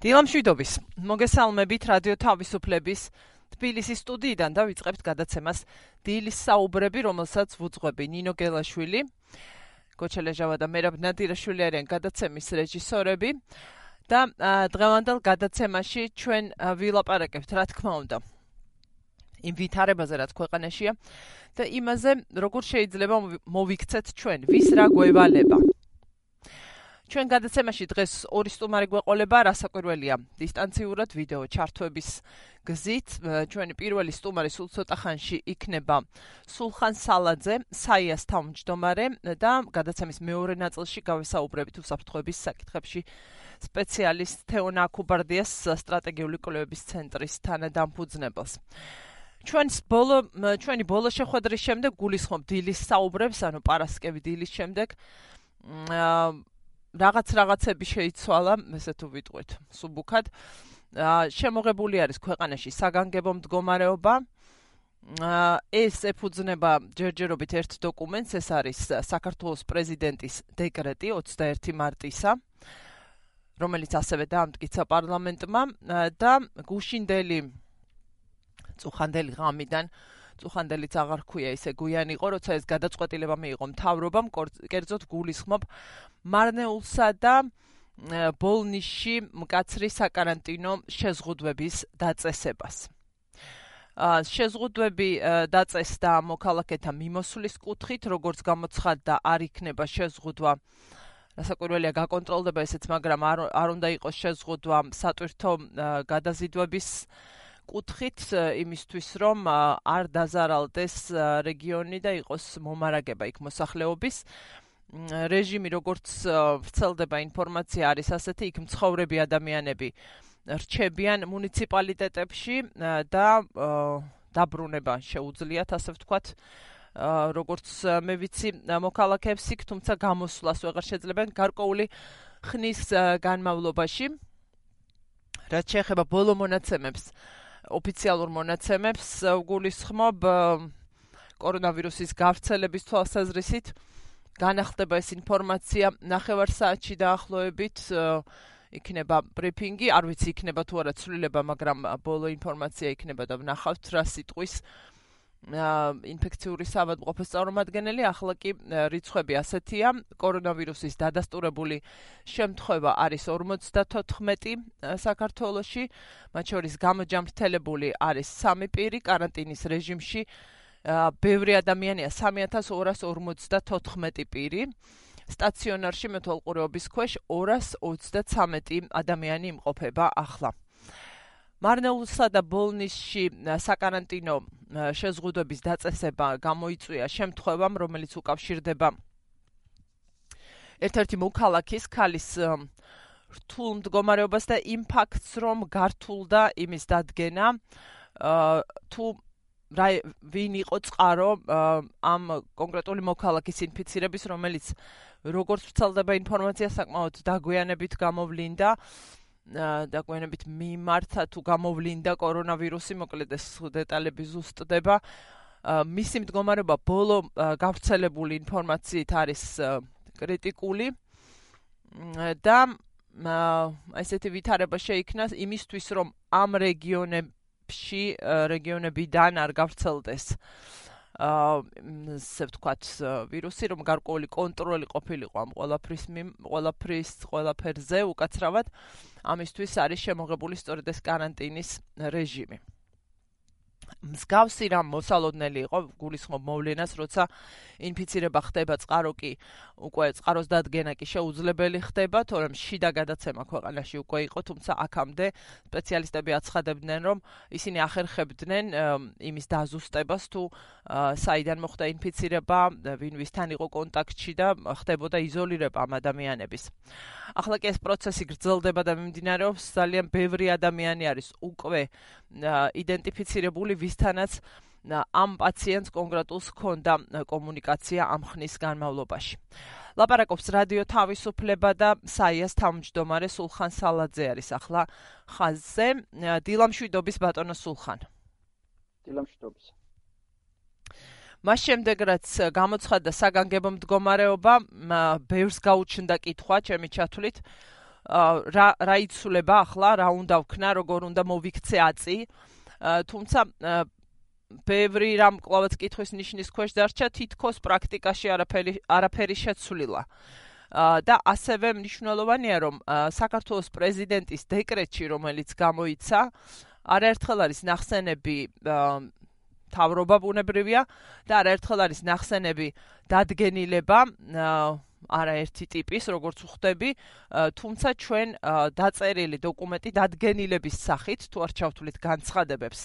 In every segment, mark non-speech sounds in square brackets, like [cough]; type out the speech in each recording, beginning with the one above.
დილამშვიდობის. მოგესალმებით რადიო თავისუფლების თბილისის სტუდიიდან და ვიწყებთ გადაცემას დილის საუბრები, რომელსაც ვუძღვები ნინო გელაშვილი, გოჩელეჟავა და მერაბ ნადირაშვილი არიან გადაცემის რეჟისორები. და დღევანდელ გადაცემაში ჩვენ ვილაპარაკებთ, რა თქმა უნდა, იმ ვითარებაზე, რაც ქვეყანაშია და იმაზე, როგორ შეიძლება მოვიქცეთ ჩვენ, ვის რა გვევალება. ჩვენ გადაცემაში დღეს ორი სტუმარი გვეყოლება, რასაკვირველია, დისტანციურად ვიდეო ჩართვების გზით. ჩვენი პირველი სტუმარი სულ ცოტა ხანში იქნება სულხან სალაძე, საიას თავმჯდომარე და გადაცემის მეორე ნაწილში გავესაუბრებით უსაფრთხოების საკითხებში სპეციალისტ თეონა კუბარდიას სტრატეგიული კვლევების ცენტრის თანადამფუძნებელს. ჩვენს ბოლო ჩვენი ბოლო შეხვედრის შემდეგ გულისხმობ დილის საუბრებს, ანუ პარასკევი დილის შემდეგ. აა რაღაც რაღაცები შეიცვალა, ესე თუ ვიტყვით, სუბუქად. აა შემოღებული არის ქვეყანაში საგანგებო მდგომარეობა. აა ეს ეფუძნება ჯერჯერობით ერთ დოკუმენტს, ეს არის საქართველოს პრეზიდენტის დეკრეტი 21 მარტისა, რომელიც ასევე დაამტკიცა პარლამენტმა და გუშინდელი წუხანდელი ღამიდან წუხანდელიც აღარ ქვია ისე გვიანი იყო, როცა ეს გადაწყვეტილება მიიღო მთავრობამ, კერძოდ გულისხმობ მარნეულსა და ბოლნიში მკაცრი საკარანტინო შეზღუდვების დაწესებას. ა შეზღუდვები დაწესდა მოქალაქეთა მიმოსვლის კუთხით, როგორც გამოცხადდა, არ იქნება შეზღუდვა რასაკვირველია გაკონტროლდება ესეც, მაგრამ არ არ უნდა იყოს შეზღუდვა სატვირთო გადაზიდვების კუთხით იმისთვის რომ არ დაზარალდეს რეგიონი და იყოს მომარაგება იქ მოსახლეობის. რეჟიმი როგორც ვრცელდება ინფორმაცია არის ასეთი იქ მცხოვრები ადამიანები რჩებიან მუნიციპალიტეტებში და დაბრუნება შეუძლიათ ასე ვთქვათ. როგორც მე ვიცი მოქალაქეებს იქ თუმცა გამოსვლას ვეღარ შეძლებენ გარკვეული ხნის განმავლობაში. რაც შეეხება ბოლო მონაცემებს ოფიციალურ მონაცემებს გულისხმობ კორონავირუსის გავრცელების თვალსაზრისით. განახლდება ეს ინფორმაცია. ნახევარ საათში დაახლოებით იქნება ბრიფინგი, არ ვიცი იქნება თუ არა ცვლილება, მაგრამ ბოლო ინფორმაცია იქნება და ვნახავთ რა სიტყვის ინფექციური საავადმყოფოს წარმომადგენელი, ახლა კი რიცხვები ასეთია. კორონავირუსის დადასტურებული შემთხვევა არის 54 საქართველოში, მათ შორის გამოჯამრთელებული არის 3 პირი каранტინის რეჟიმში. ბევრი ადამიანია 3254 პირი. სტაციონარში მეთვალყურეობის ქვეშ 233 ადამიანი იმყოფება ახლა. მარნეულსა და ბოლნისში საკარანტინო შეზღუდვების დაწესება გამოიწვია შემთხვევამ, რომელიც უკავშირდება ერთ-ერთი მოქალაქის ქალის რთულ მდგომარეობას და იმ ფაქტს, რომ გართულდა იმის დადგენა. თუ რა ვინ იყო წყარო ამ კონკრეტული მოქალაქის ინფიცირების, რომელიც როგორც ვრცელდება ინფორმაცია საკმაოდ დაგვიანებით გამოვლინდა დაგვიანებით მიმართა თუ გამოვლინდა კორონავირუსი, მოკლედ ეს დეტალები ზუსტდება. მისი მდგომარეობა ბოლო გავრცელებული ინფორმაციით არის კრიტიკული და ესეთი ვითარება შეიქმნა იმისთვის, რომ ამ რეგიონებში რეგიონებიდან არ გავრცელდეს ესე ვთქვათ ვირუსი რომ გარკვეული კონტროლი ყოფილიყო ამ ყველაფრის ყველაფრის ყველაფერზე უკაცრავად ამისთვის არის შემოღებული სწორედ ეს каранტინის რეჟიმი. მსგავსი რამ მოსალოდნელი იყო გულისხმობ მოვლენას, როცა ინფიცირება ხდება წყარო კი უკვე წყაროს დადგენა კი შეუძლებელი ხდება, თორემ შიდა გადაცემა ქვეყანაში უკვე იყო, თუმცა აქამდე სპეციალისტები აცხადებდნენ, რომ ისინი ახერხებდნენ იმის დაზუსტებას თუ საიდან მოხდა ინფიცირება, ვინ ვისთან იყო კონტაქტში და ხდებოდა იზოლირება ამ ადამიანების. ახლა კი ეს პროცესი გრძელდება და მიმდინარეობს, ძალიან ბევრი ადამიანი არის უკვე იდენტიფიცირებული ვისთანაც ამ პაციენტს კონკრეტულს ჰქონდა კომუნიკაცია ამ ხნის განმავლობაში. ლაპარაკობს რადიო თავისუფლება და საიას თავმჯდომარე სულხან სალაძე არის ახლა ხაზზე. დილამშვიდობის ბატონო სულხან. დილამშვიდობის. მას შემდეგ რაც გამოცხადდა საგანგებო მდგომარეობა, ბევრს გაუჩნდა კითხვა ჩემი ჩათვლით. რა რა იცულება ახლა, რა უნდა ვქნა, როგორ უნდა მოვიქცე აწი. თუმცა ბევრი რამ კლავაც კითხვის ნიშნის ქვეშ დარჩა თითქოს პრაქტიკაში არაფერი არაფერი შეცვლილა. და ასევე მნიშვნელოვანია რომ საქართველოს პრეზიდენტის დეკრეტში რომელიც გამოიცა არაერთხელ არის ნახსენები თავრობა ბუნებრივია და არაერთხელ არის ნახსენები დადგენილება არაერთი ტიპის როგორც ვხვდები თუმცა ჩვენ დაწერილი დოკუმენტი დადგენილების სახით თუ არ ჩავთვლით განცხადებებს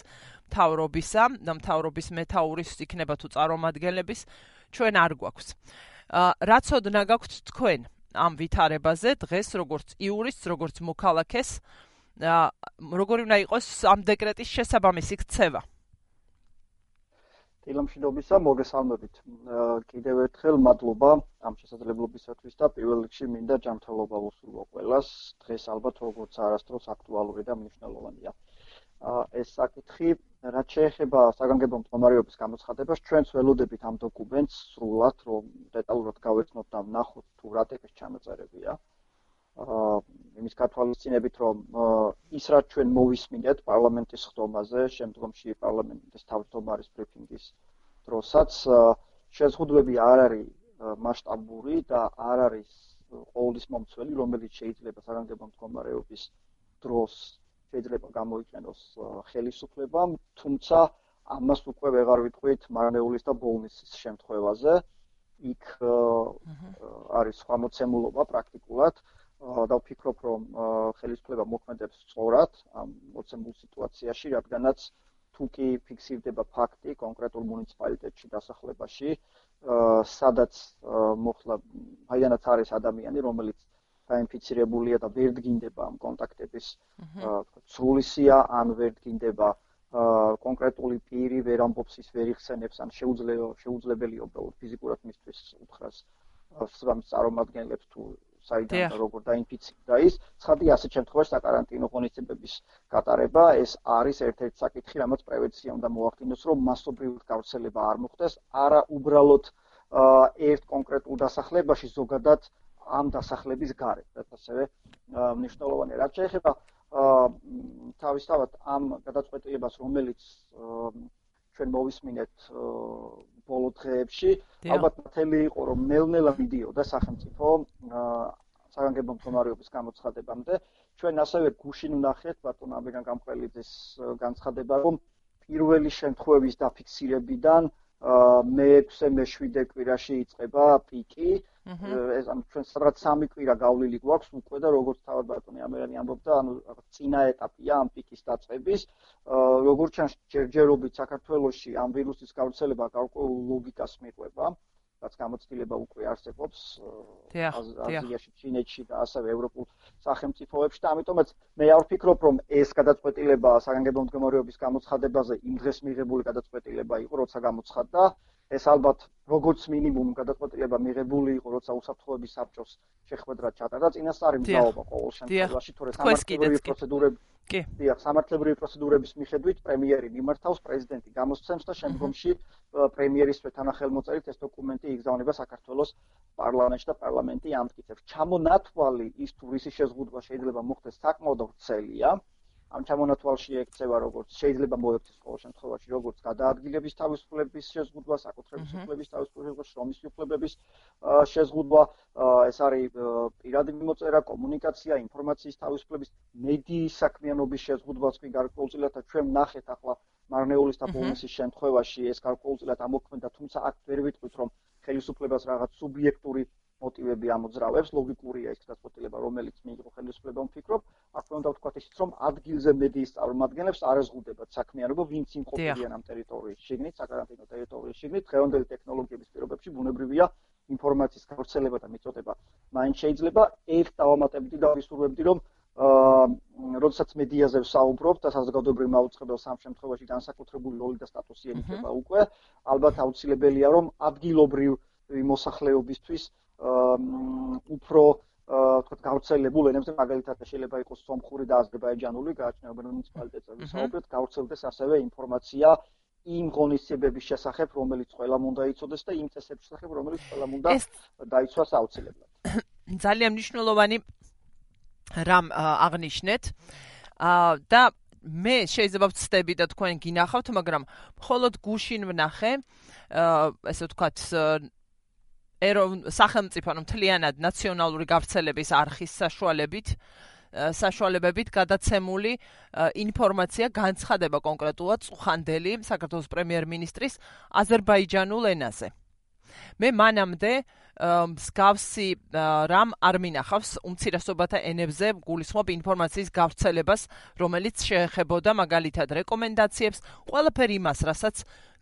თავრობისა და თავრობის მეტაურის იქნება თუ წარმომადგენლების ჩვენ არ გვაქვს. რაც ოდნა გაქვთ თქვენ ამ ვითარებაზე დღეს როგორც იურისტს როგორც მოქალაქეს როგორი უნდა იყოს ამ დეკრეტის შესაბამისი ქცევა დილამშვიდობისა მოგესალმებით. კიდევ ერთხელ მადლობა ამ შესაძლებლობისათვის და პირველ რიგში მინდა ჯანმრთელობა ვუსურვო ყველას. დღეს ალბათ როგორც არასდროს აქტუალური და მნიშვნელოვანია. ეს საკითხი რაც შეეხება საგანგებო მდგომარეობის გამოცხადებას ჩვენც ველოდებით ამ დოკუმენტს სრულად რომ დეტალურად გავეცნოთ და ვნახოთ თუ რა ტიპის ჩამოწერებია. აა იმის კათვალისწინებით რომ ის რაც ჩვენ მოვისმინეთ პარლამენტის ხდომაზე შემდგომში პარლამენტის თავმჯდომარის ბრიფინგის დროსაც შეზღუდვები არ არის მასშტაბური და არ არის ყოვლის მომცველი რომელიც შეიძლება საგანგებო მდგომარეობის დროს შეიძლება გამოიყენოს ხელისუფლებამ, თუმცა ამას უკვე ვეღარ ვიტყვით მარნეულის და ბოლნისის შემთხვევაზე. იქ არის სხვა მოცემულობა პრაქტიკულად და ვფიქრობ, რომ ხელისუფლება მოქმედებს სწორად ამ მოცემულ სიტუაციაში, რადგანაც თუ კი ფიქსირდება ფაქტი კონკრეტულ მუნიციპალიტეტში დასახლებაში, სადაც მოხლა აიანაც არის ადამიანი, რომელიც დაინფიცირებულია და ვერ დგინდება ამ კონტაქტების სრულისია ან ვერ დგინდება კონკრეტული პირი ვერ ამბობს ის ვერ იხსენებს ან შეუძლებელი შეუძლებელია უბრალოდ ფიზიკურად მისთვის უთხრას სამ წარმომადგენლებს თუ საიდან და როგორ დაინფიცირდა ის. ცხადი ასეთ შემთხვევაში საკარანტინო ღონისძიებების გატარება. ეს არის ერთ-ერთი საკითხი რამაც პრევენცია უნდა მოახდინოს რომ მასობრივად გავრცელება არ მოხდეს არა უბრალოდ ერთ კონკრეტულ დასახლებაში ზოგადად ამ დასახლების გარეთ, რაც ასევე მნიშვნელოვანია. რაც შეეხება თავისთავად ამ გადაწყვეტილებას, რომელიც ჩვენ მოვისმინეთ ბოლო დღეებში, ალბათ მთელი იყო, რომ ნელ-ნელა მიდიოდა სახელმწიფო საგანგებო მდგომარეობის გამოცხადებამდე. ჩვენ ასევე გუშინ ვნახეთ ბატონ ამირან გამყრელიძის განცხადება, რომ პირველი შემთხვევის დაფიქსირებიდან მე-6-ე, მე-7-ე კვირაში იწყება პიკი. ეს ამ ჩვენ სადღაც სამი კვირა გავლილი გვაქვს უკვე და როგორც თავად ბატონი ამერანი ამბობდა, ანუ წინა ეტაპია ამ პიკის დაწყების. როგორც ჩანს, ჯერჯერობით საქართველოსში ამ ვირუსის გავრცელება გარკვეულ ლოგიკას მიყვება. რაც გამოცდილება უკვე არსებობს აზიაში, ჩინეთში და ასევე ევროპულ სახელმწიფოებში და ამიტომაც მე არ ვფიქრობ, რომ ეს გადაწყვეტილება საგანგებო მდგომარეობის გამოცხადებაზე იმ დღეს მიღებული გადაწყვეტილება იყო, როცა გამოცხადდა. ეს ალბათ როგორც მინიმუმ გადაწყვეტილება მიღებული იყო, როცა უსაფრთხოების საბჭოს შეხვედრა ჩატარდა, წინასწარი მზაობა ყოველ შემთხვევაში, თორე სამართლებრივი პროცედურები კი, დიახ, სამართლებრივი პროცედურების მიხედვით პრემიერი მიმართავს, პრეზიდენტი გამოსცემს და შემდგომში პრემიერის თანახელმოწერით ეს დოკუმენტი იგზავნება საქართველოს პარლამენტში და პარლამენტი ამტკიცებს. ჩამონათვალი ის თუ რისი შეზღუდვა შეიძლება მოხდეს საკმაოდ ვრცელია. ამ ჩამონათვალში ექცევა როგორც შეიძლება მოექცეს ყოველ შემთხვევაში როგორც გადაადგილების თავისუფლების შეზღუდვა, საკუთრების უფლების თავისუფლების, შრომის უფლებების შეზღუდვა, ეს არის პირადი მიმოწერა, კომუნიკაცია, ინფორმაციის თავისუფლების, მედიის საქმიანობის შეზღუდვაც კი გარკვეულწილად და ჩვენ ნახეთ ახლა მარნეულის და ბოლნისის შემთხვევაში ეს გარკვეულწილად ამოქმედა, თუმცა აქ ვერ ვიტყვით რომ ხელისუფლებას რაღაც სუბიექტური მოტივები ამოძრავებს, ლოგიკურია ეს გადაწყვეტილება, რომელიც მიიღო ხელისუფლებამ ფიქრობ, აქ უნდა ვთქვათ ისიც, რომ ადგილზე მედიის წარმომადგენლებს არ ეზღუდებათ საქმიანობა, ვინც იმყოფებიან ამ ტერიტორიის შიგნით, საკარანტინო ტერიტორიის შიგნით, დღევანდელი ტექნოლოგიების პირობებში ბუნებრივია ინფორმაციის გავრცელება და მიწოდება. მაინც შეიძლება ერთ დავამატებდი და ვისურვებდი, რომ აა როდესაც მედიაზე ვსაუბრობ და საზოგადოებრივ მაუწყებელ სამ შემთხვევაში განსაკუთრებული როლი და სტატუსი ენიჭება უკვე, ალბათ აუცილებელია, რომ ადგილობრივ მოსახლეობისთვის უფრო თქო გავრცელებულ ენებზე მაგალითად შეიძლება იყოს სომხური და აზერბაიჯანული გააჩნია მუნიციპალიტეტების საუბრად გავრცელდეს ასევე ინფორმაცია იმ ღონისძიებების შესახებ რომელიც ყველა უნდა იცოდეს და იმ წესების შესახებ რომელიც ყველა უნდა დაიცვას აუცილებლად [coughs] ძალიან მნიშვნელოვანი რამ აღნიშნეთ. აა და მე შეიძლება ვწდები და თქვენ გინახავთ, მაგრამ მხოლოდ გუშინ ვნახე აა ესე ვთქვათ სახელმწიფო ანუ მთლიანად ნაციონალური გავრცელების არხის საშუალებით საშუალებებით გადაცემული ინფორმაცია განცხადება კონკრეტულად წუხანდელი საქართველოს პრემიერ-მინისტრის აზერბაიჯანულ ენაზე. მე მანამდე მსგავსი რამ არ მინახავს უმცირესობათა ენებზე გულისხმობ ინფორმაციის გავრცელებას, რომელიც შეეხებოდა მაგალითად რეკომენდაციებს, ყველაფერი იმას, რასაც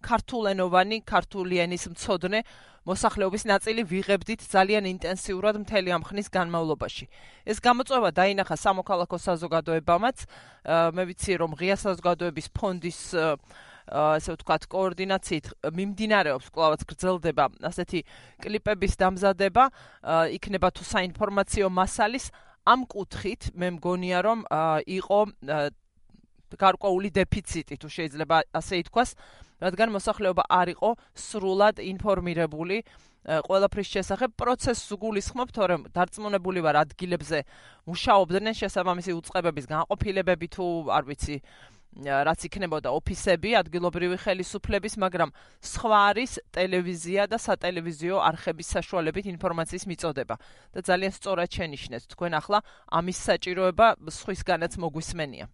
ქართულენოვანი, ქართული ენის მცოდნე მოსახლეობის ნაწილი ვიღებდით ძალიან ინტენსიურად მთელი ამ ხნის განმავლობაში. ეს გამოწვევა დაინახა სამოქალაქო საზოგადოებამაც, მე ვიცი რომ ღია საზოგადოების ფონდის ასე ვთქვათ, კოორდინაციით მიმდინარეობს კლავაც გრძელდება ასეთი კლიპების დამზადება, იქნება თუ საინფორმაციო მასალის ამ კუთხით მე მგონია რომ იყო გარკვეული დეფიციტი თუ შეიძლება ასე ითქვას, რადგან მოსახლეობა არ იყო სრულად ინფორმირებული ყველაფრის შესახებ პროცესს გულისხმობ, თორემ დარწმუნებული ვარ ადგილებზე მუშაობდნენ შესაბამისი უწყებების განყოფილებები თუ არ ვიცი რაც იქნებოდა ოფისები, ადგილობრივი ხელისუფლების, მაგრამ სხვა არის ტელევიზია და სატელევიზიო არხების საშუალებით ინფორმაციის მიწოდება. და ძალიან სწორად შენიშნეთ თქვენ ახლა ამის საჭიროება სხვისგანაც მოგვისმენია.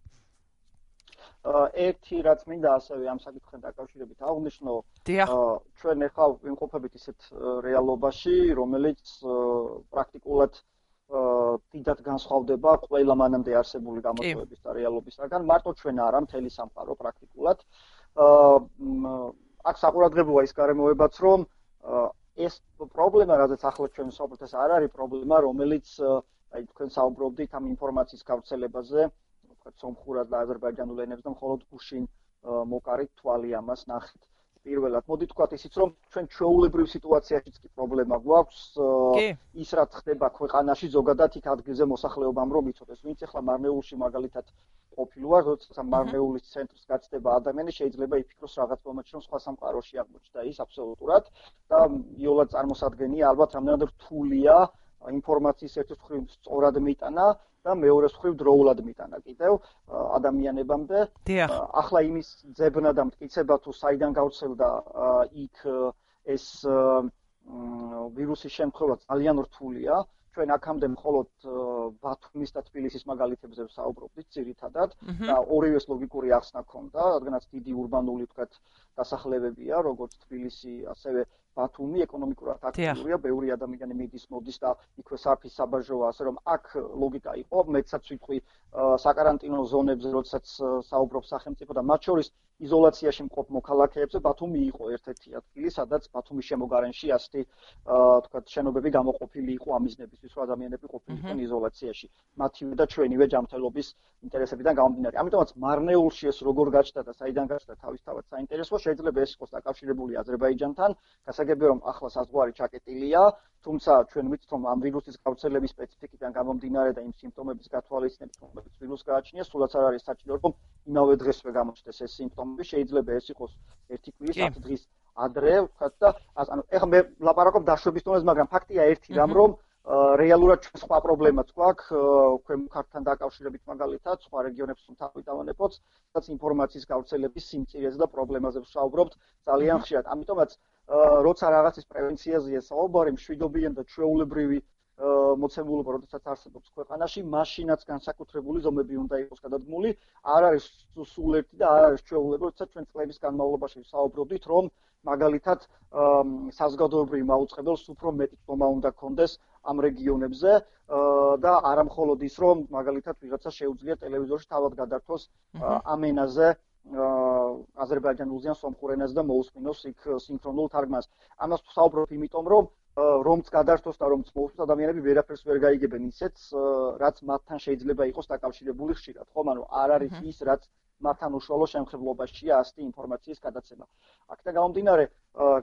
ერთი რაც მინდა ასევე ამ საკითხთან დაკავშირებით აღნიშნო, ჩვენ ახლა ვიმყოფებით ისეთ რეალობაში, რომელიც პრაქტიკულად დიდად განსხვავდება ყველა მანამდე არსებული გამოწვევების და რეალობისგან, მარტო ჩვენ არა, მთელი სამყარო პრაქტიკულად. აა აქ საყურადღებოა ის გარემოებაც, რომ ეს პრობლემა, რადგან ახლა ჩვენ საუბრობთ, ეს არ არის პრობლემა, რომელიც აი თქვენ საუბრობდით ამ ინფორმაციის გავრცელებაზე, ვთქვათ, სომხურად და აზერბაიჯანულ ენებზე და მხოლოდ გუშინ მოკარით თვალი ამას ნახეთ. პირველად მოდი თქვათ ისიც რომ ჩვენ ჩვეულებრივ სიტუაციაშიც კი პრობლემა გვაქვს ის რაც ხდება ქვეყანაში ზოგადად იქ ადგილზე მოსახლეობამ რომ იცოდეს ვინც ახლა მარნეულში მაგალითად ყოფილვარ როცა მარნეულის ცენტრს გაცდება ადამიანი შეიძლება იფიქროს რაღაც მომენტში რომ სხვა სამყაროში აღმოჩნდა ის აბსოლუტურად. და იოლად წარმოსადგენია ალბათ რამდენად რთულია ინფორმაციის ერთ მხრივ სწორად მიტანა და მეორე მხრივ დროულად მიტანა კიდევ ადამიანებამდე. ახლა იმის ძებნა და მტკიცება თუ საიდან გავრცელდა იქ ეს ვირუსის შემთხვევა ძალიან რთულია. ჩვენ აქამდე მხოლოდ ბათუმის და თბილისის მაგალითებზე ვსაუბრობდით ძირითადად და ორივეს ლოგიკური ახსნა ქონდა, რადგანაც დიდი урბანული თქვათ დასახლებებია, როგორც თბილისი, ასევე ბათუმი ეკონომიკურად აქტიურია, ბევრი ადამიანი მიდის, მოდის და იქვე საფის საბაჟოა, ასე რომ აქ ლოგიკა იყო, მეცაც ვიტყვი საკარანტინო ზონებზე, როდესაც საუბრობ სახელმწიფო და მათ შორის იზოლაციაში მყოფ მოქალაქეებზე ბათუმი იყო ერთ-ერთი ადგილი, სადაც ბათუმის შემოგარენში ასეთი თქვა შენობები გამოყოფილი იყო ამიზნებისთვის, რომ ადამიანები ყოფილიყო იზოლაციაში. მათივე და ჩვენივე ჯანმრთელობის ინტერესებიდან გამომდინარე. ამიტომაც მარნეულში ეს როგორ გაჩნდა და საიდან გაჩნდა თავისთავად საინტერესო, შეიძლება ეს იყოს დაკავშირებული აზერბაიჯანთან, გასაგებია რომ ახლა საზღვარი ჩაკეტილია, თუმცა ჩვენ ვიცით რომ ამ ვირუსის გავრცელების სპეციფიკიდან გამომდინარე და იმ სიმპტომების გათვალისწინებით, რომელიც ვირუსს გააჩნია, სულაც არ არის საჭირო რომ იმავე დღესვე გამოჩნდეს ეს სიმპტომები, შეიძლება ეს იყოს ერთი კვირის 10 დღის ადრე, ვთქვათ და ანუ ეხლა მე ლაპარაკობ დაშვების თემაზე, მაგრამ ფაქტია ერთი რამ რომ რეალურად ჩვენ სხვა პრობლემაც გვაქვს ქვემოქართთან დაკავშირებით მაგალითად სხვა რეგიონებს თავი დავანებოთ, სადაც ინფორმაციის გავრცელების სიმწირეზე და პრობლემაზე ვსაუბრობთ ძალიან ხშირად. ამიტომაც როცა რაღაცის პრევენციაზეა საუბარი, მშვიდობიან და ჩვეულებრივი მოცემულობა, როდესაც არსებობს ქვეყანაში, მაშინაც განსაკუთრებული ზომები უნდა იყოს გადადგმული. არ არის სულ ერთი და არ არის ჩვეულებრივი, როდესაც ჩვენ წლების განმავლობაში საუბრობდით, რომ მაგალითად საზოგადოებრივ მაუწყებელს უფრო მეტი თქმა უნდა კონდეს ამ რეგიონებზე და არა მხოლოდ ის, რომ მაგალითად ვიღაცა შეუძლია ტელევიზორში თავად გადართოს ამ ენაზე აზერბაიჯანულზე ან სომხურ ენაზე და მოусმინოს იქ э, სინქრონულ თარგმანს. ამას ვსაუბრობ იმიტომ, რომ э, რომც გადართოს და რომც მოუსმინოს ადამიანები ვერაფერს ვერ გაიგებენ ისეც, э, რაც მათთან შეიძლება იყოს დაკავშირებული ხშირად, ხომ? ანუ არ არის ის, რაც მათთან უშუალო შემხებლობაშია ასეთი ინფორმაციის გადაცემა. აქედან გამომდინარე,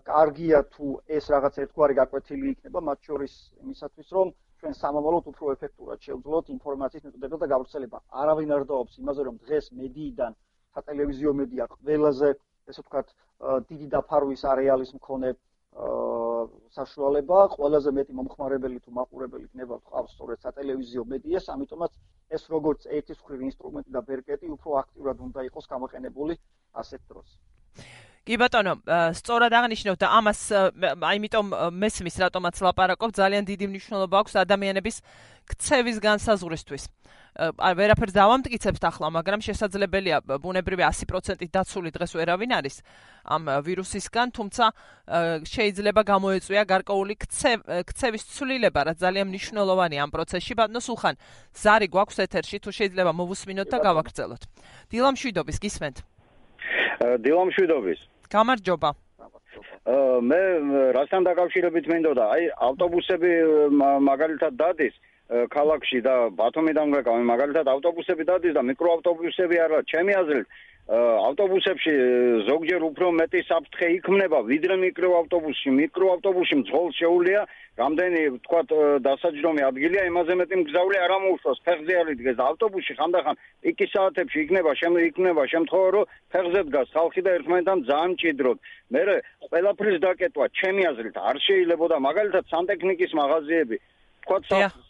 კარგია თუ ეს რაღაც ერთგვარი გაკვეთილი იქნება, მათ შორის იმისათვის, რომ ჩვენ სამომავლოდ უფრო ეფექტურად შევძლოთ ინფორმაციის მიწოდება და გავრცელება. არავინ არ დაობს იმაზე, რომ დღეს მედიიდან სატელევიზიო მედია ყველაზე ესე ვთქვათ დიდი დაფარვის არეალის მქონე საშუალება, ყველაზე მეტი მომხმარებელი თუ მაყურებელი იქნება ყავს სწორედ სატელევიზიო მედიას, ამიტომაც ეს როგორც ერთის მხრივ ინსტრუმენტი და ბერკეტი უფრო აქტიურად უნდა იყოს გამოყენებული ასეთ დროს. კი ბატონო, სწორად აღნიშნავთ და ამას აიმიტომ მესმის რატომაც ლაპარაკობ, ძალიან დიდი მნიშვნელობა აქვს ადამიანების ქცევის განსაზღვრისთვის. აი ვერაფერს დავამტკიცებთ ახლა, მაგრამ შესაძლებელია ბუნებრივი 100%-ით დაცული დღეს ვერავინ არის ამ ვირუსისგან, თუმცა შეიძლება გამოეწვია გარკვეული ქცევის ცვლილება, რაც ძალიან მნიშვნელოვანია ამ პროცესში. ბატონო სულხან, ზარი გვაქვს ეთერში, თუ შეიძლება მოვუსმინოთ და გავაგრძელოთ. დილამშვიდობის გისმენთ. დილამშვიდობის. გამარჯობა. მე რასთან დაკავშირებით მინდოდა, აი ავტობუსები მაგალითად დადის ქალაქში და ბათუმიდან გაკავე მაგალითად ავტობუსები დადის და მიკროავტობუსები არა, ჩემი აზრით ავტობუსებში ზოგჯერ უფრო მეტი საფრთხე იქმნება. ვიდრე მიკროავტობუსში. მიკროავტობუსში მძღოლ შეუულია, რამდენი თქვა დასაჯდომი ადგილია, იმაზე მეტი მგზავრი არ ამოუშვას, ფეხზე არ იდგეს ავტობუსში, ხანდახან პიკის საათებში იქნება, შემოიქნება შემთხვევა, რომ ფეხზე დგას ხალხი და ერთმანეთთან ძალიან ჭიდროდ. მე ყველაფრის დაკეტვა, ჩემი აზრით, არ შეიძლება. და მაგალითად სანტექნიკის მაღაზიები. თქვა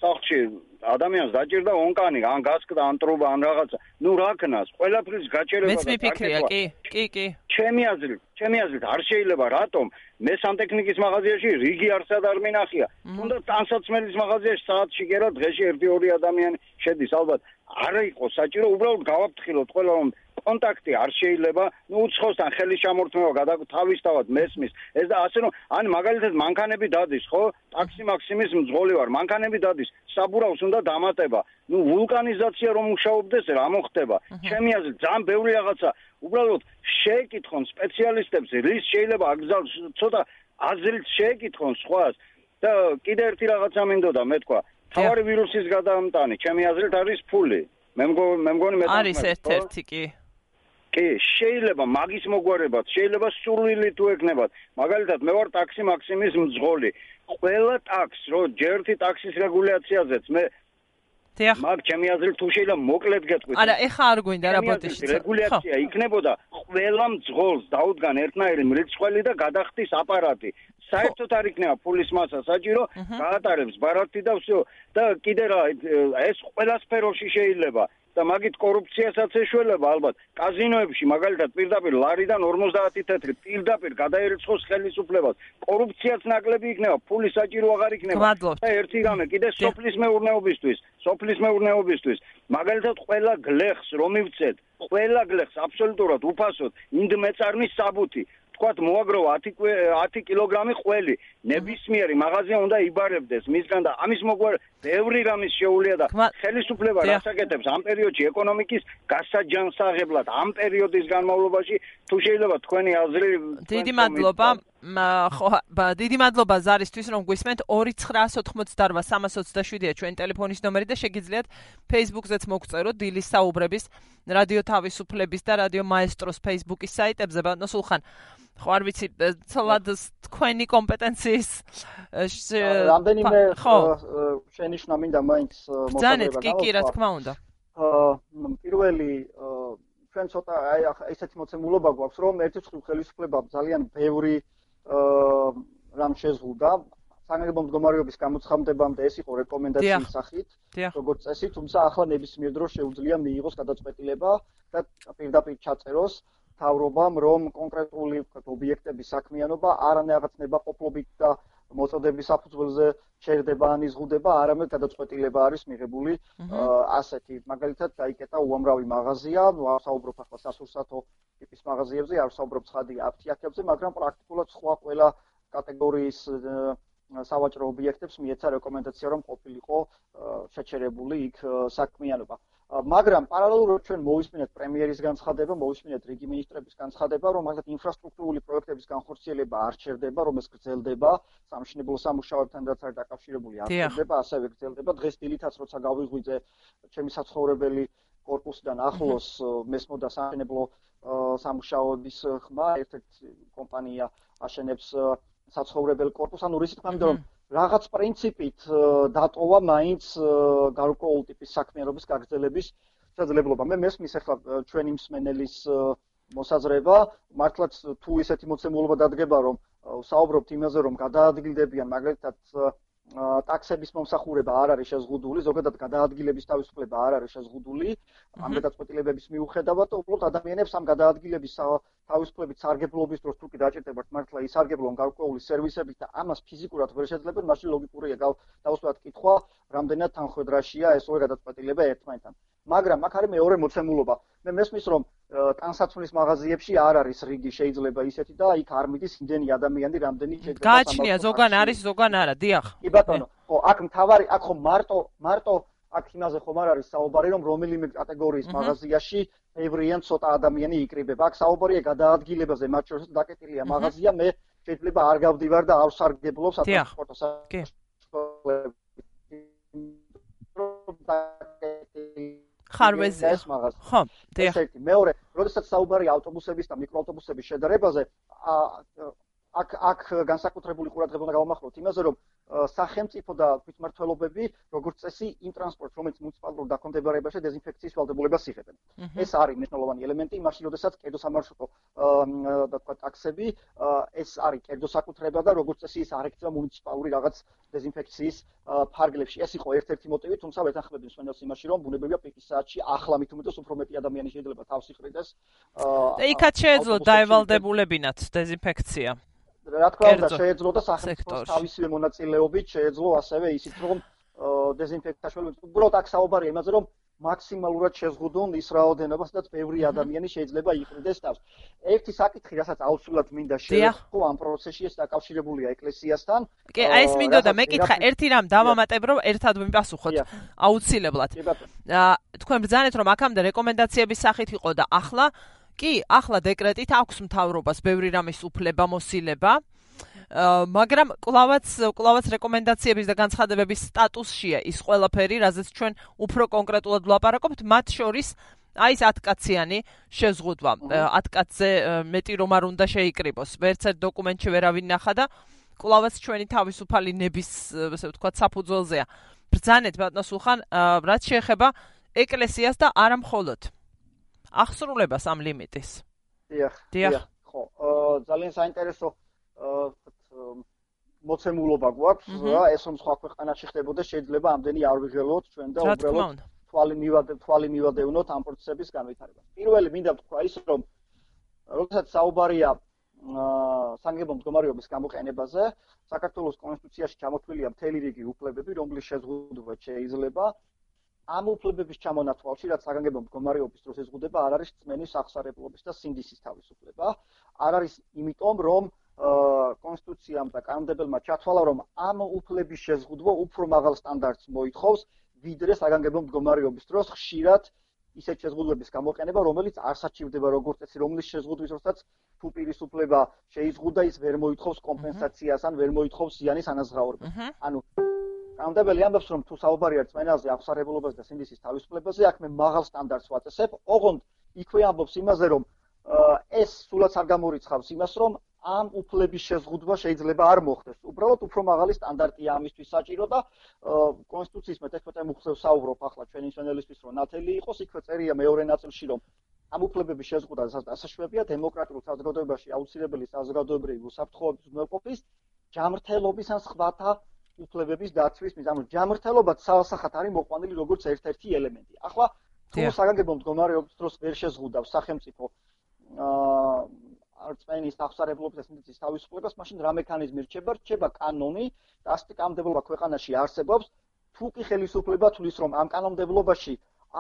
სახში ადამიანს დაჭირდა ონკანი, ან გასკდა, ან ტრუბა, ან რაღაცა. ნუ რა ქნას, ყველაფრის გაჭერება მეც მიფიქრია, კი, კი, კი. ჩემი აზრით, ჩემი აზრით არ შეიძლება რატომ მე სანტექნიკის მაღაზიაში რიგი არსად არ მინახია. თუნდაც ტანსაცმელის მაღაზიაში საათში გერა დღეში 1-2 ადამიანი შედის ალბათ. არ იყო საჭირო უბრალოდ გავაფრთხილოთ ყველა რომ კონტაქტი არ შეიძლება, ნუ უცხოსთან ხელის ჩამორთმევა გადათავისთავად მესმის. ეს და ასე რომ ან მაგალითად მანქანები დადის, ხო? ტაქსი მაქსიმის მძღოლი ვარ, მანქანები დადის, საბურავს უნდა დამატება. ნუ ვულკანიზაცია რომ მუშაობდეს, რა მოხდება? ჩემი აზრით, ძალიან ბევრი რაღაცა უბრალოდ შეეკითხონ სპეციალისტებს, რის შეიძლება აგზავს ცოტა აზრით შეეკითხონ სხვას და კიდე ერთი რაღაცა მინდოდა მეთქვა. თავარი ვირუსის გადაამტანი, ჩემი აზრით არის ფული. მე მგონი მე არის ერთ-ერთი კი. კი, შეიძლება მაგის მოგვარებად, შეიძლება სურვილი თუ ეკნებათ. მაგალითად, მე ვარ ტაქსი მაქსიმის მძღოლი. ყველა ტაქს, რო ჯერთი ტაქსის რეგულაციაზეც მე დიახ. მაგ ჩემი აზრით თუ შეიძლება მოკლედ გეტყვით. არა, ეხა არ გვინდა რა ბოდიში. რეგულაცია იქნებოდა ყველა მძღოლს დაუდგან ერთნაირი მრიცხველი და გადახდის აპარატი. საერთოდ არ იქნება ფულის მასა საჭირო, გაატარებს ბარათი და всё. და კიდე რა, ეს ყველა სფეროში შეიძლება. და მაგით კორუფციასაც ეშველება ალბათ კაზინოებში მაგალითად პირდაპირ ლარიდან 50 თეთრი პირდაპირ გადაერიცხოს ხელისუფლებას. კორუფციაც ნაკლები იქნება ფული საჭირო აღარ იქნება. და ერთი რამე კიდე სოფლის მეურნეობისთვის სოფლის მეურნეობისთვის. მაგალითად ყველა გლეხს რომ ივცეთ ყველა გლეხს აბსოლუტურად უფასოდ ინდ მეწარნის საბუთი. თქვათ მოაგროვა 10 10 კილოგრამი ყველი. ნებისმიერი მაღაზია უნდა იბარებდეს მისგან და ამის მოგვარ ბევრი რამის შეუულია და ხელისუფლება რასაკეთებს ამ პერიოდში ეკონომიკის გასაჯანსაღებლად ამ პერიოდის განმავლობაში. თუ შეიძლება თქვენი აზრი დიდი მადლობა ხო დიდი მადლობა ზარისთვის რომ გვისმენთ 2988327-ია ჩვენი ტელეფონის ნომერი და შეგიძლიათ Facebook-ზეც მოგწეროთ დილის საუბრების რადიო თავისუფლების და რადიო მაესტროს Facebook-ის საიტებზე. ბატონო სულხან ხო არ ვიცი ცოლად თქვენი კომპეტენციის რამდენიმე შენიშნა მინდა მაინც მოწოდება კი კი რა თქმა უნდა. პირველი ჩვენ ცოტა აი ესეთი მოცემულობა გვაქვს რომ ერთი ხრი ხელისუფლება ძალიან ბევრი რამ შეზღუდა საგანგებო მდგომარეობის გამოცხადებამდე ეს იყო რეკომენდაციის სახით როგორც წესი თუმცა ახლა ნებისმიერ დროს შეუძლია მიიღოს გადაწყვეტილება და პირდაპირ ჩაწეროს თავრობამ რომ კონკრეტული ობიექტების საქმიანობა არანაირაცნება ყოფლობით და მოწოდების საფუძველზე შეიძლება ან იზღუდება, არამედ გადაწყვეტილება არის მიღებული ასეთი. მაგალითად, დაიკეტა უამრავი მაღაზია, ნუ არ საუბრობ ახლა სასურსათო ტიპის მაღაზიებზე, არ საუბრობ ცხადი აფთიაქებზე, მაგრამ პრაქტიკულად სხვა ყველა კატეგორიის სავაჭრო ობიექტებს მიეცა რეკომენდაცია, რომ ყოფილიყო შეჩერებული იქ საქმიანობა. მაგრამ პარალელურად ჩვენ მოვისმინეთ პრემიერის განცხადება, მოვისმინეთ რიგი მინისტრების განცხადება, რომ მაგათ ინფრასტრუქტურული პროექტების განხორციელება არ ჩერდება, რომელიც გრძელდება, სამშენებლო სამუშაოებთან რაც არის დაკავშირებული, არ ჩერდება, ასევე გრძელდება. დღეს დილითაც როცა გავიღვიძე ჩემი საცხოვრებელი корпуსიდან ახლოს მესმოდა სამშენებლო სამუშაოების ხმა, ერთ-ერთი კომპანია აშენებს საცხოვრებელ корпуს, ანუ რისით მომდა რომ რაღაც პრინციპით დატოვა მაინც გარკვეულ ტიპის საქმიანობის გაგრძელების შესაძლებლობა. მე მესმის ახლა ჩვენი მსმენელის მოსაზრება, მართლაც თუ ისეთი მოცემულობა დადგება, რომ საუბრობთ იმაზე, რომ გადაადგილდებიან მაგალითად ტაქსების მომსახურება არ არის შეზღუდული, ზოგადად გადაადგილების თავისუფლება არ არის შეზღუდული ამ გადაწყვეტილებების მიუხედავად, უბრალოდ ადამიანებს ამ გადაადგილების თავისუფლებით სარგებლობის დროს თუ კი დაჭირდებათ მართლა ისარგებლონ გარკვეული სერვისებით და ამას ფიზიკურად ვერ შეძლებენ, მაშინ ლოგიკურია დავუსვათ კითხვა, რამდენად თანხმედრაშია ეს ორი გადაწყვეტილება ერთმანეთთან. მაგრამ აქ არის მეორე მოცემულობა. მე მესმის რომ ტანსაცმლის მაღაზიებში არ არის რიგი შეიძლება ისეთი და იქ არ მიდის იმდენი ადამიანი, რამდენი შეიძლება გააჩნია ზოგან არის, ზოგან არა, დიახ. კი ბატონო, ხო, აქ მთავარი, აქ ხო მარტო, მარტო აქ იმაზე ხომ არ არის საუბარი, რომ რომელიმე კატეგორიის მაღაზიაში ევრიან ცოტა ადამიანი იკრიბება. აქ საუბარია გადაადგილებაზე, მათ შორის დაკეტილია მაღაზია, მე შეიძლება არ გავდივარ და არ სარგებლობ სატრანსპორტო კი. ხარვეზია. ხო, დიახ. ესეთი მეორე, როდესაც საუბარია ავტობუსების და მიკროავტობუსების შედარებაზე, აქ აქ განსაკუთრებული ყურადღება უნდა გავამახვილოთ იმაზე, რომ სახელმწიფო და თვითმმართველობები, როგორც წესი, იმ ტრანსპორტს, რომელიც მუნიციპალურ დაქვემდებარებაში დეზინფექციის ვალდებულებას იღებენ. ეს არის მნიშვნელოვანი ელემენტი, მაშინ როდესაც კედო სამარშრუტო და თქვა ტაქსები, ეს არის კედო საკუთრება და როგორც წესი ის არ ექცევა მუნიციპალური რაღაც დეზინფექციის ფარგლებში. ეს იყო ერთ-ერთი მოტივი, თუმცა ვეთანხმები მსმენელს იმაში, რომ ბუნებრივია პიკის საათში ახლა მით უმეტეს უფრო მეტი ადამიანი შეიძლება თავს იხრიდეს. და იქაც შეეძლო დაევალდებულებინათ დეზინფექცია. რა თქმა უნდა შეეძლო და სახელმწიფოს თავისივე მონაწილეობით შეეძლო ასევე ისიც რომ დეზინფექტაციის უბრალოდ აქ საუბარია იმაზე რომ მაქსიმალურად შეზღუდონ ის რაოდენობას და ბევრი ადამიანი შეიძლება იყრიდეს თავს. ერთი საკითხი, რასაც აუცილებლად მინდა შევეხო ამ პროცესში, ეს დაკავშირებულია ეკლესიასთან. კი, აი ეს მინდოდა. მეკითხა, ერთი რამ დავამატებ, რომ ერთად ვიმპასუხოთ აუცილებლად. აა თქვენ ბრძანეთ, რომ აქამდე რეკომენდაციების სახით იყო და ახლა კი, ახლა დეკრეტით აქვს მთავრობას ბევრი რამის უფლება მოსილება. მაგრამ კლავაც კლავაც რეკომენდაციების და განცხადებების სტატუსშია ის ყველაფერი, რაზეც ჩვენ უფრო კონკრეტულად ვლაპარაკობთ, მათ შორის აი ეს 10 კაციანი შეზღუდვა. 10 კაცზე მეტი რომ არ უნდა შეიკრიბოს. ვერცერთ დოკუმენტში ვერავინ ნახა და კლავაც ჩვენი თავისუფალი ნების, ასე ვთქვათ, საფუძველზეა. ბრძანეთ ბატონო სულხან, რაც შეეხება ეკლესიას და არა მხოლოდ ახსრულებას ამ ლიმიტის. დიახ. დიახ. ხო, ძალიან საინტერესო მოცემულობა გვაქვს, რა, ეს რომ სხვა ქვეყანაში ხდებოდა, შეიძლება ამდენი არ ვიღელოთ ჩვენ და უბრალოდ თვალი მივადე თვალი მივადევნოთ ამ პროცესების განვითარებას. პირველი მინდა ვთქვა ის, რომ როდესაც საუბარია სანგებო მდგომარეობის გამოყენებაზე, საქართველოს კონსტიტუციაში ჩამოთვლილია მთელი რიგი უფლებები, რომლის შეზღუდვა შეიძლება ამ უფლებების ჩამონათვალში, რაც საგანგებო მდგომარეობის დროს ეზღუდება, არ არის წმენის აღსარებლობის და სინდისის თავისუფლება. არ არის იმიტომ, რომ კონსტიტუციამ და კანონმდებელმა ჩათვალა, რომ ამ უფლების შეზღუდვა უფრო მაღალ სტანდარტს მოითხოვს, ვიდრე საგანგებო მდგომარეობის დროს ხშირად ისეთ შეზღუდვების გამოყენება, რომელიც არ საჭირდება როგორც წესი, რომლის შეზღუდვის დროსაც თუ პირისუფლება შეიზღუდა, ის ვერ მოითხოვს კომპენსაციას ან ვერ მოითხოვს ზიანის ანაზღაურებას. ანუ კანონმდებელი ამბობს რომ თუ საუბარია რწმენაზე აღსარებულობას და სინდისის თავისუფლებაზე აქ მე მაღალ სტანდარტს ვაწესებ. ოღონდ იქვე ამბობს იმაზე რომ ეს სულაც არ გამორიცხავს იმას რომ ამ უფლების შეზღუდვა შეიძლება არ მოხდეს. უბრალოდ უფრო მაღალი სტანდარტია ამისთვის საჭირო და კონსტიტუციის მე-11 მუხლებს საუბრობ ახლა ჩვენი ჩვენელისთვის რომ ნათელი იყოს. იქვე წერია მეორე ნაწილში რომ ამ უფლებების შეზღუდვა დასაშვებია დემოკრატიულ საზოგადოებაში აუცილებელი საზოგადოებრივი უსაფრთხოების უზრუნველყოფის ჯამრთელობის ან სხვათა უფლებების დაცვის მიზნით. ანუ ჯამრთელობა საალსახად არის მოყვანილი როგორც ერთ-ერთი ელემენტი. ახლა თუ საგანგებო მდგომარეობის დროს ვერ შეზღუდავს სახელმწიფო აა არწმენის აღსარებლობის ესმის თავისუფლებას, მაშინ რა მექანიზმი რჩება? რჩება კანონი და ასეთი კანონმდებლობა ქვეყანაში არსებობს. თუ კი ხელისუფლება თulis რომ ამ კანონმდებლობაში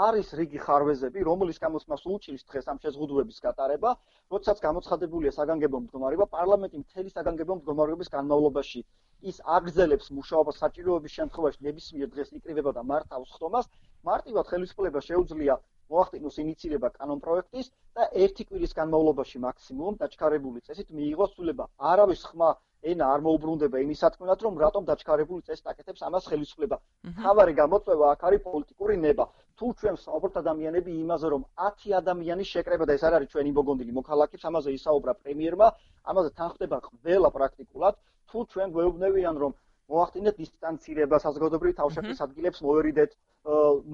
არის რიგი ხარვეზები, რომლის გამოც მას უჭირს დღეს ამ შეზღუდვების გატარება, როდესაც გამოცხადებულია საგანგებო მდგომარეობა, პარლამენტი მთელი საგანგებო მდგომარეობის განმავლობაში ის აგზელებს მუშაობას საჭიროების შემთხვევაში ნებისმიერ დღეს იკრიბება და მართავს ხდომას, მარტივად ხელისუფლება შეუძლია მოახდინოს ინიცირება კანონპროექტის და ერთი კვირის განმავლობაში მაქსიმუმ დაჩქარებული წესით მიიღოს სულება. არავის ხმა ენა არ მოუბრუნდება იმის თქმით, რომ რატომ დაჩქარებული წესი დაკეთებს ამას ხელისუფლება. თავარი გამოწვევა აქ არის პოლიტიკური ნება. თუ ჩვენ საუბრობთ ადამიანები იმაზე, რომ 10 ადამიანის შეკრება და ეს არ არის ჩვენი მოგონდილი მოქალაქის, ამაზე ისაუბრა პრემიერმა, ამაზე თანხდება ყველა პრაქტიკულად. თუ ჩვენ გვეუბნებიან რომ მოახდინეთ დისტანცირება საზოგადოებრივი თავშეყრის ადგილებს მოერიდეთ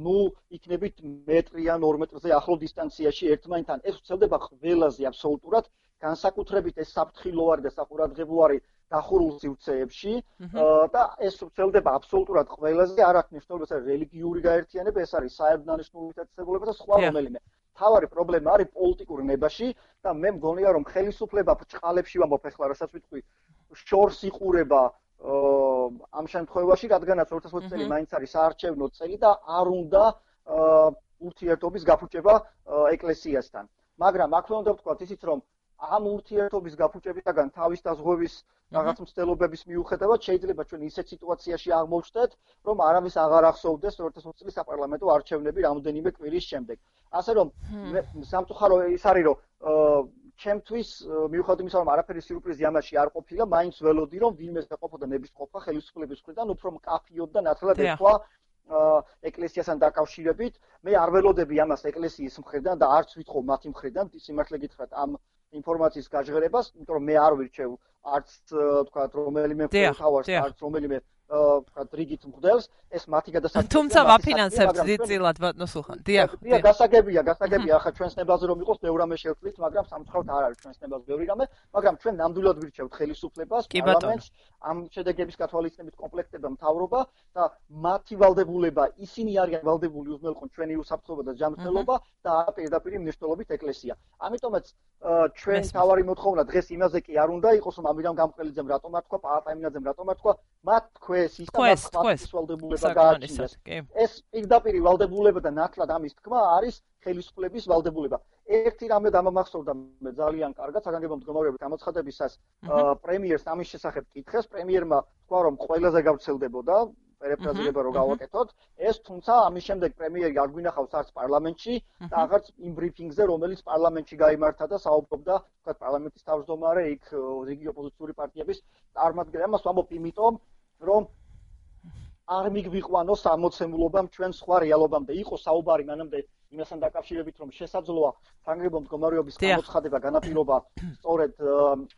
ნუ იქნებით მეტრი ან 2 მეტრზე ახლო დისტანციაში ერთმანეთთან. ეს უცელდება ყველაზე აბსოლუტურად. განსაკუთრებით ეს საფრთხილოვარი და საყურადღებოარი დახურულ სივრცეებში და ეს ვრცელდება აბსოლუტურად ყველაზე. არ აქვს მნიშვნელობას რელიგიური გაერთიანება, ეს არის საერთაშორისო დაწესებულება და სხვა რომელიმე. თავარი პრობლემა არის პოლიტიკური ნებაში და მე მგონია რომ ხელისუფლება ბრჭყალებში ვამბობ ახლა რასაც ვიტყვი შორს იყურება ამ შემთხვევაში რადგანაც 2020 წელი მაინც არის საარჩევნო წელი და არ უნდა ურთიერთობის გაფუჭება ეკლესიასთან. მაგრამ აქვე უნდა ვთქვათ ისიც რომ ამ ურთიერთობის გაფუჭებისაგან თავის დაზღვევის რაღაც მცდელობების მიუხედავად შეიძლება ჩვენ ისეთ სიტუაციაში აღმოჩნდეთ, რომ არავის აღარ ახსოვდეს 2020 წლის საპარლამენტო არჩევნები რამოდენიმე კვირის შემდეგ. ასე რომ სამწუხარო ის არის რომ ჩემთვის მიუხედავად იმისა რომ არაფერი სიურპრიზი ამაში არ ყოფილა, მაინც ველოდი რომ ვინმე შეყოფოდა ნების ყოფა ხელისუფლების მხრიდან უფრო მკაფიოდ და ნათლად ეთქვა ეკლესიასთან დაკავშირებით. მე არ ველოდები ამას ეკლესიის მხრიდან და არც ვითხოვ მათი მხრიდან სიმართლე გითხრათ ამ ინფორმაციის გაჟღერებას, იმიტომ რომ მე არ ვირჩევ არც თქვა რომელიმე თავარს, არც რომელიმე თქვა რიგით მღდელს, ეს მათი გადასახადი. თუმცა ვაფინანსებთ ძილად ბატონო სულხან. დიახ. დიახ, გასაგებია, გასაგებია, ახლა ჩვენს ნებაზე რომ იყოს ბევრი რამე შევთვლით, მაგრამ სამწუხაროდ არ არის ჩვენს ნებაზე ბევრი რამე, მაგრამ ჩვენ ნამდვილად ვირჩევთ ხელისუფლებას, პარლამენტს, ამ შედეგების გათვალისწინებით კომპლექტება მთავრობა და მათი ვალდებულება, ისინი არიან ვალდებული უზნელყონ ჩვენი უსაფრთხოება და ჯანმრთელობა და პირდაპირ მნიშვნელობით ეკლესია. ამიტომაც ჩვენ თავარი მოთხოვნა დღეს იმაზე კი არ უნდა იყოს, რომ ამიდან გამყელიძემ რატომ არ თქვა, პაატაიმინაძემ რატომ არ თქვა, მათ თქვეს ის და მათ ვალდებულება გააჩნიათ. ეს პირდაპირ ვალდებულება და ნათლად ამის თქმა არის ხელისუფლების ვალდებულება. ერთი რამე დამამახსოვრდა მე ძალიან კარგად საგანგებო მდგომარეობის გამოცხადებისას პრემიერს ამის შესახებ კითხეს, პრემიერმა თქვა რომ ყველაზე გავრცელდებოდა პერეფრაზირება რო გავაკეთოთ, ეს თუმცა ამის შემდეგ პრემიერი არ გვინახავს არც პარლამენტში და აღარც იმ ბრიფინგზე, რომელიც პარლამენტში გამართა და საუბრობდა, თქვა პარლამენტის თავმჯდომარე იქ რიგი ოპოზიციური პარტიების წარმომადგენლები. ამას ვამბობ იმიტომ, რომ არ მიგვიყვანო სამოცემულობამ ჩვენ სხვა რეალობამდე. იყო საუბარი მანამდე იმასთან დაკავშირებით რომ შესაძლოა სანგრებო მდგომარეობის გამოცხადება განაპირობა სწორედ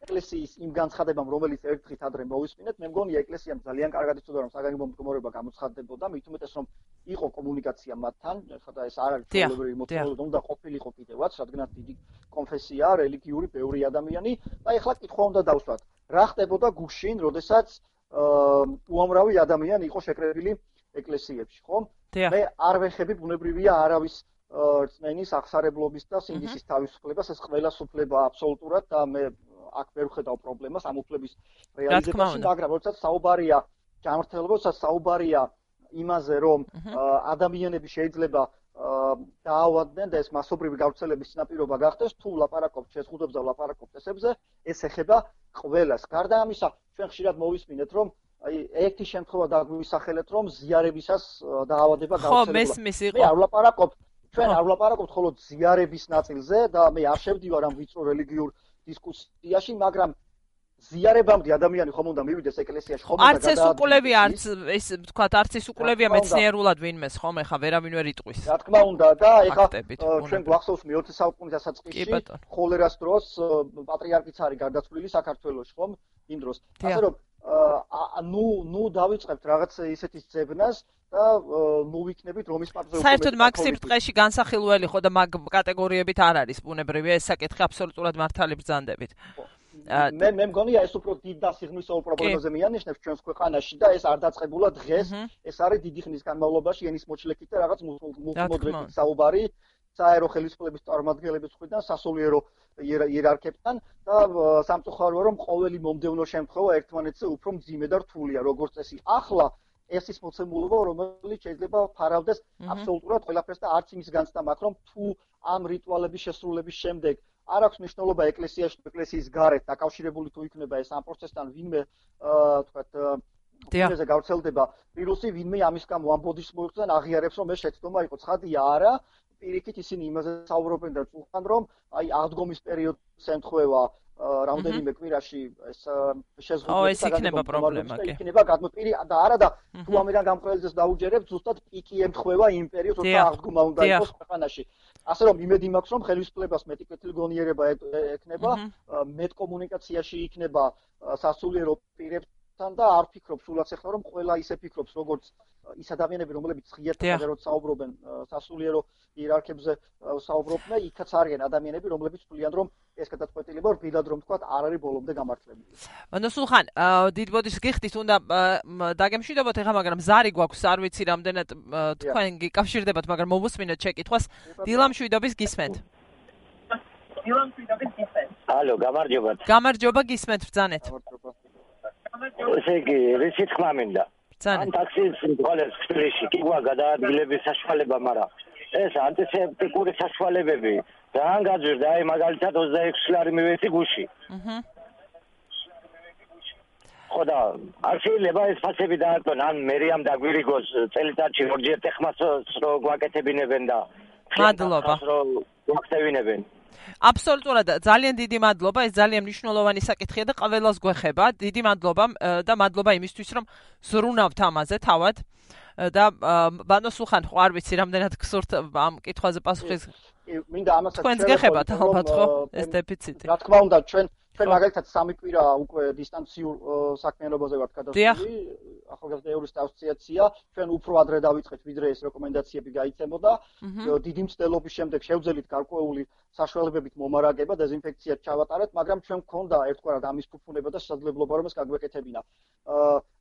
ეკლესიის იმ განცხადებამ რომელიც ერთხით ადრე მოვისმინეთ მე მგონია ეკლესიამ ძალიან კარგად იცოდა რომ სანგრებო მდგომარეობა გამოცხადდებოდა მით უმეტეს რომ იყო კომუნიკაცია მათთან ხოდა ეს არ არის პრობლემური მოთხოვნა უნდა ყოფილიყო კიდევაც რადგანაც დიდი კონფესია რელიგიური ბევრი ადამიანი. და ეხლა კითხვა უნდა დავსვათ. რა ხდებოდა გუშინ როდესაც უამრავი ადამიანი იყო შეკრებილი ეკლესიებში, ხო? მე არ ვეხები ბუნებრივია არავის რწმენის აღსარებლობის და სინდისის თავისუფლებას, ეს ყველა სუფლება აბსოლუტურად და მე აქ ვერ ვხედავ პრობლემას ამ უფლების რეალიზებაში, მაგრამ როდესაც საუბარია ჯანმრთელობაზე, საუბარია იმაზე, რომ ადამიანები შეიძლება დაავადდნენ და ეს მასობრივი გავრცელების წინაპირობა გახდეს, თუ ლაპარაკობთ შეზღუდებზე და ლაპარაკობთ ესებზე, ეს ეხება ყველას. გარდა ამისა, ჩვენ ხშირად მოვისმინეთ, რომ აი ერთი შემთხვევა დაგვისახელეთ, რომ ზიარებისას დაავადება გავრცელდება. ხო, მესმის იყო. მე არ ლაპარაკობ, ჩვენ არ ლაპარაკობთ ხოლმე ზიარების ნაწილზე და მე არ შევდივარ ამ ვიწრო რელიგიურ დისკუსიაში, მაგრამ ზიარებამდე ადამიანი ხომ უნდა მივიდეს ეკლესიაში ხომ უნდა არც ეს უკულები არც ეს თქვა არც ეს უკულებია მეცნიერულად ვინმეს ხომ ეხა ვერავინ ვერ იტყვის რა თქმა უნდა და ეხა ჩვენ გვახსოვს მე-20 საუკუნის დასაწყისში ხოლერას დროს პატრიარქიც არის გარდაცვლილი საქართველოს ხომ? იმ დროს. ასე რომ ნუ ნუ დავიწყებთ რაღაც ისეთის ძებნას და მოვიქნებით რომის პაპზე უკვე საერთოდ მაქსიმ დღეში განსახილველი ხო და მაგ კატეგორიებით არ არის ბუნებრივია ეს საკითხი აბსოლუტურად მართალი ბრძანდებით მე მე მგონია ეს უფრო დიდ და სიღრმისეულ პრობლემაზე მიანიშნებს ჩვენს ქვეყანაში და ეს არ დაწყებულა დღეს ეს არის დიდი ხნის განმავლობაში ენის მოჩლექით და რაღაც მულტიმოდრეტის საუბარი საერო ხელისუფლების წარმომადგენლების მხრიდან სასულიერო იერარქებთან და სამწუხაროა რომ ყოველი მომდევნო შემთხვევა ერთმანეთზე უფრო მძიმე და რთულია როგორც წესი. ახლა ეს ის მოცემულობა რომელიც შეიძლება ფარავდეს აბსოლუტურად ყველაფერს და არც იმის განცდა მაქვს რომ თუ ამ რიტუალების შესრულების შემდეგ არ აქვს მნიშვნელობა ეკლესიაში, ეკლესიის გარეთ დაკავშირებული თუ იქნება ეს ამ პროცესთან ვინმე თქვათ დიახ. გავრცელდება. ვირუსი, ვინმე ამის გამო ამბოდის მოიხსენ აღიარებს რომ ეს შეცდომა იყო. ცხადია არა პირიქით ისინი იმაზე საუბრობენ და წუხან რომ აი აღდგომის პერიოდს ემთხვევა რამდენიმე კვირაში ეს შეზღუდვა ო ეს იქნება პრობლემა კი. იქნება გადმოპირი და არა და თუ ამერან გამყრელდეს დაუჯერებ ზუსტად პიკი ემთხვევა იმ პერიოდს როცა აღდგომა უნდა იყოს ქვეყანაში ასე რომ იმედი მაქვს რომ ხელისუფლებას მეტი კეთილგონიერება ექნება მეტ კომუნიკაციაში იქნება სასულიერო პირებს ადამიანებთან და არ ფიქრობ სულაც ახლა რომ ყველა ისე ფიქრობს როგორც ის ადამიანები რომლებიც ღიერთად საუბრობენ სასულიერო იერარქებზე საუბრობენ იქაც არიან ადამიანები რომლებიც თვლიან რომ ეს გადაწყვეტილება რბილად რომ თქვა არ არის ბოლომდე გამართლებული. ანუ სულხან დიდ ბოდიშს გიხდით უნდა დაგემშვიდობოთ ეხა მაგრამ ზარი გვაქვს არ ვიცი რამდენად თქვენ გიკავშირდებათ მაგრამ მომუსმინოთ შეკითხვას დილამშვიდობის გისმენთ. დილამშვიდობის გისმენთ. ალო გამარჯობა. გამარჯობა გისმენთ ბრძანეთ. ესე იგი რისი თქმა მინდა? ბრძანეთ. ან ტაქსის მძღოლებს ქრიში კი გვა გადაადგილების საშუალება მაგრამ ეს ანტისეპტიკური საშუალებები ძალიან გაძვირდა აი მაგალითად 26 ლარი მივეცი გუში აჰა ხოდა არ შეიძლება ეს ფასები დაარტყონ ან მერიამ დაგვირიგოს წელიწადში ორჯერ ტეხმას რო გვაკეთებინებენ და მადლობა რომ გვაქცევინებენ აბსოლუტურად ძალიან დიდი მადლობა ეს ძალიან მნიშვნელოვანი საკითხია და ყველას გვეხება. დიდი მადლობა და მადლობა იმისთვის რომ ზრუნავთ ამაზე თავად. და ბანო სულხან ხო არ ვიცი რამდენად გსურთ ამ კითხვაზე პასუხის მინდა ამასაც თქვენს გეხებათ ალბათ ხო ეს დეფიციტი. რა თქმა უნდა ჩვენ ჩვენ მაგალითად სამი კვირა უკვე დისტანციურ საქმიანობაზე ვართ გადასული. ახალგაზრდა ასოციაცია ჩვენ უფრო ადრე დავიწყეთ ვიდრე ეს რეკომენდაციები გაიცემოდა. დიდი მცდელობის შემდეგ შევძელით გარკვეული საშუალებებით მომარაგება დეზინფექცია ჩავატარეთ მაგრამ ჩვენ მქონდა ერთგვარად ამის ფუფუნება და შესაძლებლობა რომ ეს გაგვეკეთებინა.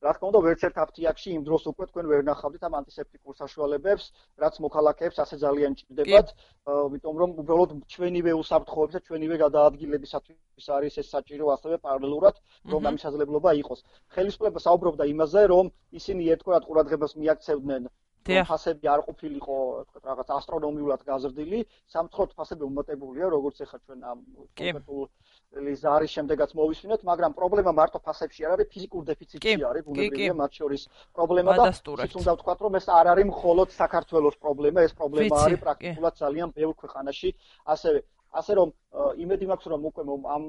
რა თქმა უნდა ვერც ერთ აფთიაქში იმ დროს უკვე თქვენ ვერ ნახავდით ამ ანტისეპტიკურ საშუალებებს რაც მოქალაქეებს ასე ძალიან ჭირდებათ. იმიტომ რომ უბრალოდ ჩვენივე უსაფრთხოებს და ჩვენივე გადაადგილებისათვის არის ეს საჭირო ასევე პარალელურად რომ ამ შესაძლებლობა იყოს. ხელისუფლება საუბრობდა იმაზე, რომ ისინი ერთგვარად ყურადღებას მიაქცევდნენ ფასები არ ყოფილიყო რაღაც ასტრონომიულად გაზრდილი, სამწუხაროდ ფასები უმეტებულია, როგორც ახლა ჩვენ ამ კონკრეტული ზარის შემდეგაც მოვისმინეთ, მაგრამ პრობლემა მარტო ფასებში არ არის, ფიზიკურ დეფიციტში არის, ბუნებრივია მათ შორის პრობლემა და ის უნდა ვთქვათ, რომ ეს არ არის მხოლოდ საქართველოს პრობლემა, ეს პრობლემა არის პრაქტიკულად ძალიან ბევრ ქვეყანაში, ასევე ასე რომ იმედი მაქვს რომ უკვე ამ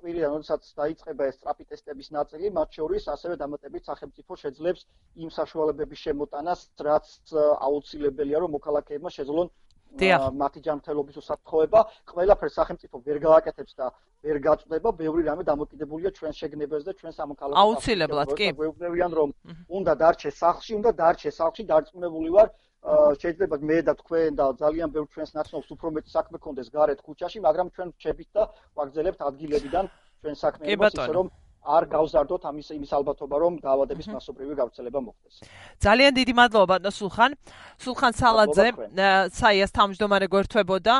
კვირიდან როდესაც დაიწყება ეს სტრაპი ტესტების ნაწილი მათ შორის ასევე დამატებით სახელმწიფო შეძლებს იმ საშუალებების შემოტანას რაც აუცილებელია რომ მოქალაქეებმა შეძლონ მათი ჯანმრთელობის უსაფრთხოება ყველაფერს სახელმწიფო ვერ გააკეთებს და ვერ გაწდება ბევრი რამე დამოკიდებულია ჩვენ შეგნებაზე და ჩვენ სამოქალაქო აუცილებლად კი ვეუბნებიან რომ უნდა დარჩეს სახლში უნდა დარჩეს სახლში დარწმუნებული ვარ შეიძლება მე და თქვენ და ძალიან ბევრ ჩვენს ნაცნობს უფრო მეტი საქმე კონდეს გარეთ ქუჩაში, მაგრამ ჩვენ ვჩებით და ვაგზელებთ ადგილებიდან ჩვენ საქმეებს ისე რომ არ გავზარდოთ ამის იმის ალბათობა რომ დაავადების მასობრივი გავრცელება მოხდეს. ძალიან დიდი მადლობა და სულხან. სულხან სალაძე, საიას თავმჯდომარე გვერდთვებოდა.